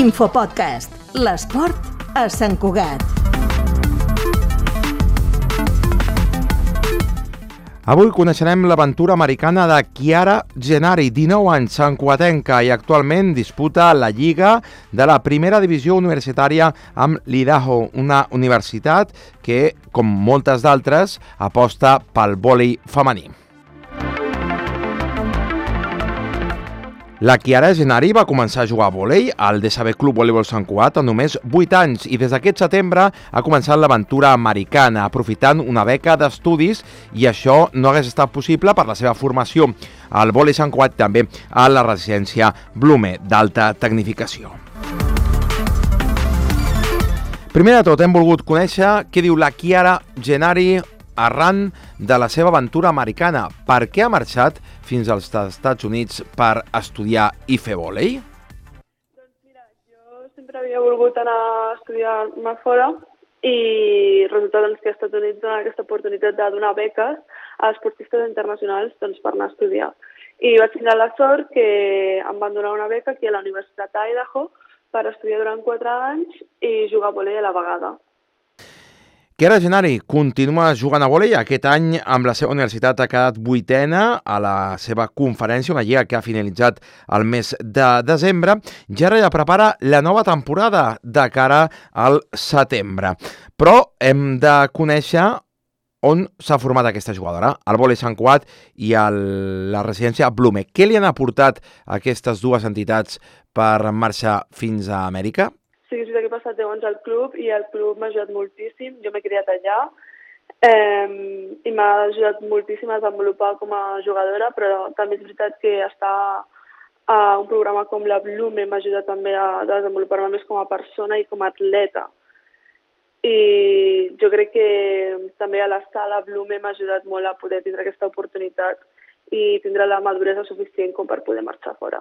Infopodcast. L'esport a Sant Cugat. Avui coneixerem l'aventura americana de Chiara Genari, 19 anys, santcuatenca i actualment disputa la Lliga de la primera divisió universitària amb l'Idaho, una universitat que, com moltes d'altres, aposta pel vòlei femení. La Chiara Genari va començar a jugar a vòlei al DSB Club Voleibol Sant Cugat a només 8 anys i des d'aquest setembre ha començat l'aventura americana aprofitant una beca d'estudis i això no hagués estat possible per la seva formació al vòlei Sant Cugat també a la residència Blume d'alta tecnificació. Primer de tot hem volgut conèixer què diu la Chiara Genari arran de la seva aventura americana. Per què ha marxat fins als Estats Units per estudiar i fer vòlei? Doncs mira, jo sempre havia volgut anar a estudiar-me fora i resulta doncs, que als Estats Units dona aquesta oportunitat de donar beques a esportistes internacionals doncs, per anar a estudiar. I vaig tenir la sort que em van donar una beca aquí a la Universitat d'Idaho per estudiar durant 4 anys i jugar a vòlei a la vegada. Chiara Genari continua jugant a vòlei. Aquest any amb la seva universitat ha quedat vuitena a la seva conferència, una lliga que ha finalitzat el mes de desembre. Ja ja prepara la nova temporada de cara al setembre. Però hem de conèixer on s'ha format aquesta jugadora, al vòlei Sant Cuat i a la residència Blume. Què li han aportat aquestes dues entitats per marxar fins a Amèrica? Sí, sí, que he passat 10 anys al club i el club m'ha ajudat moltíssim. Jo m'he criat allà eh, i m'ha ajudat moltíssim a desenvolupar com a jugadora, però també és veritat que està a un programa com la Blume m'ha ajudat també a desenvolupar-me més com a persona i com a atleta. I jo crec que també a la Blume m'ha ajudat molt a poder tindre aquesta oportunitat i tindre la maduresa suficient com per poder marxar fora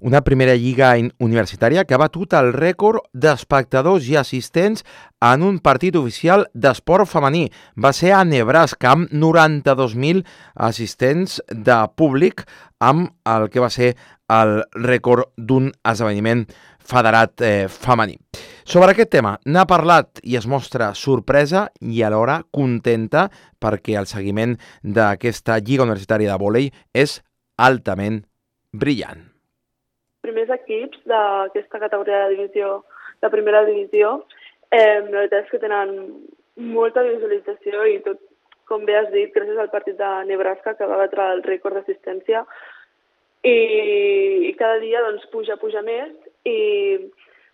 una primera lliga universitària que ha batut el rècord d'espectadors i assistents en un partit oficial d'esport femení. Va ser a Nebraska amb 92.000 assistents de públic amb el que va ser el rècord d'un esdeveniment federat eh, femení. Sobre aquest tema n'ha parlat i es mostra sorpresa i alhora contenta perquè el seguiment d'aquesta lliga universitària de vòlei és altament brillant primers equips d'aquesta categoria de divisió, de primera divisió, eh, la veritat és que tenen molta visualització i tot, com bé has dit, gràcies al partit de Nebraska que va batre el rècord d'assistència. I, i cada dia doncs, puja, puja més i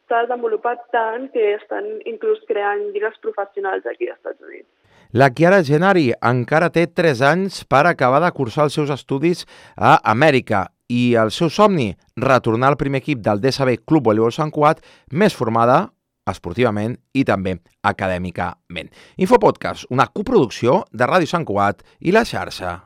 s'ha desenvolupat tant que estan inclús creant lligues professionals aquí als Estats Units. La Chiara Genari encara té 3 anys per acabar de cursar els seus estudis a Amèrica i el seu somni, retornar al primer equip del DSB Club Voleibol Sant Cuat, més formada esportivament i també acadèmicament. Infopodcast, una coproducció de Ràdio Sant Cuat i la xarxa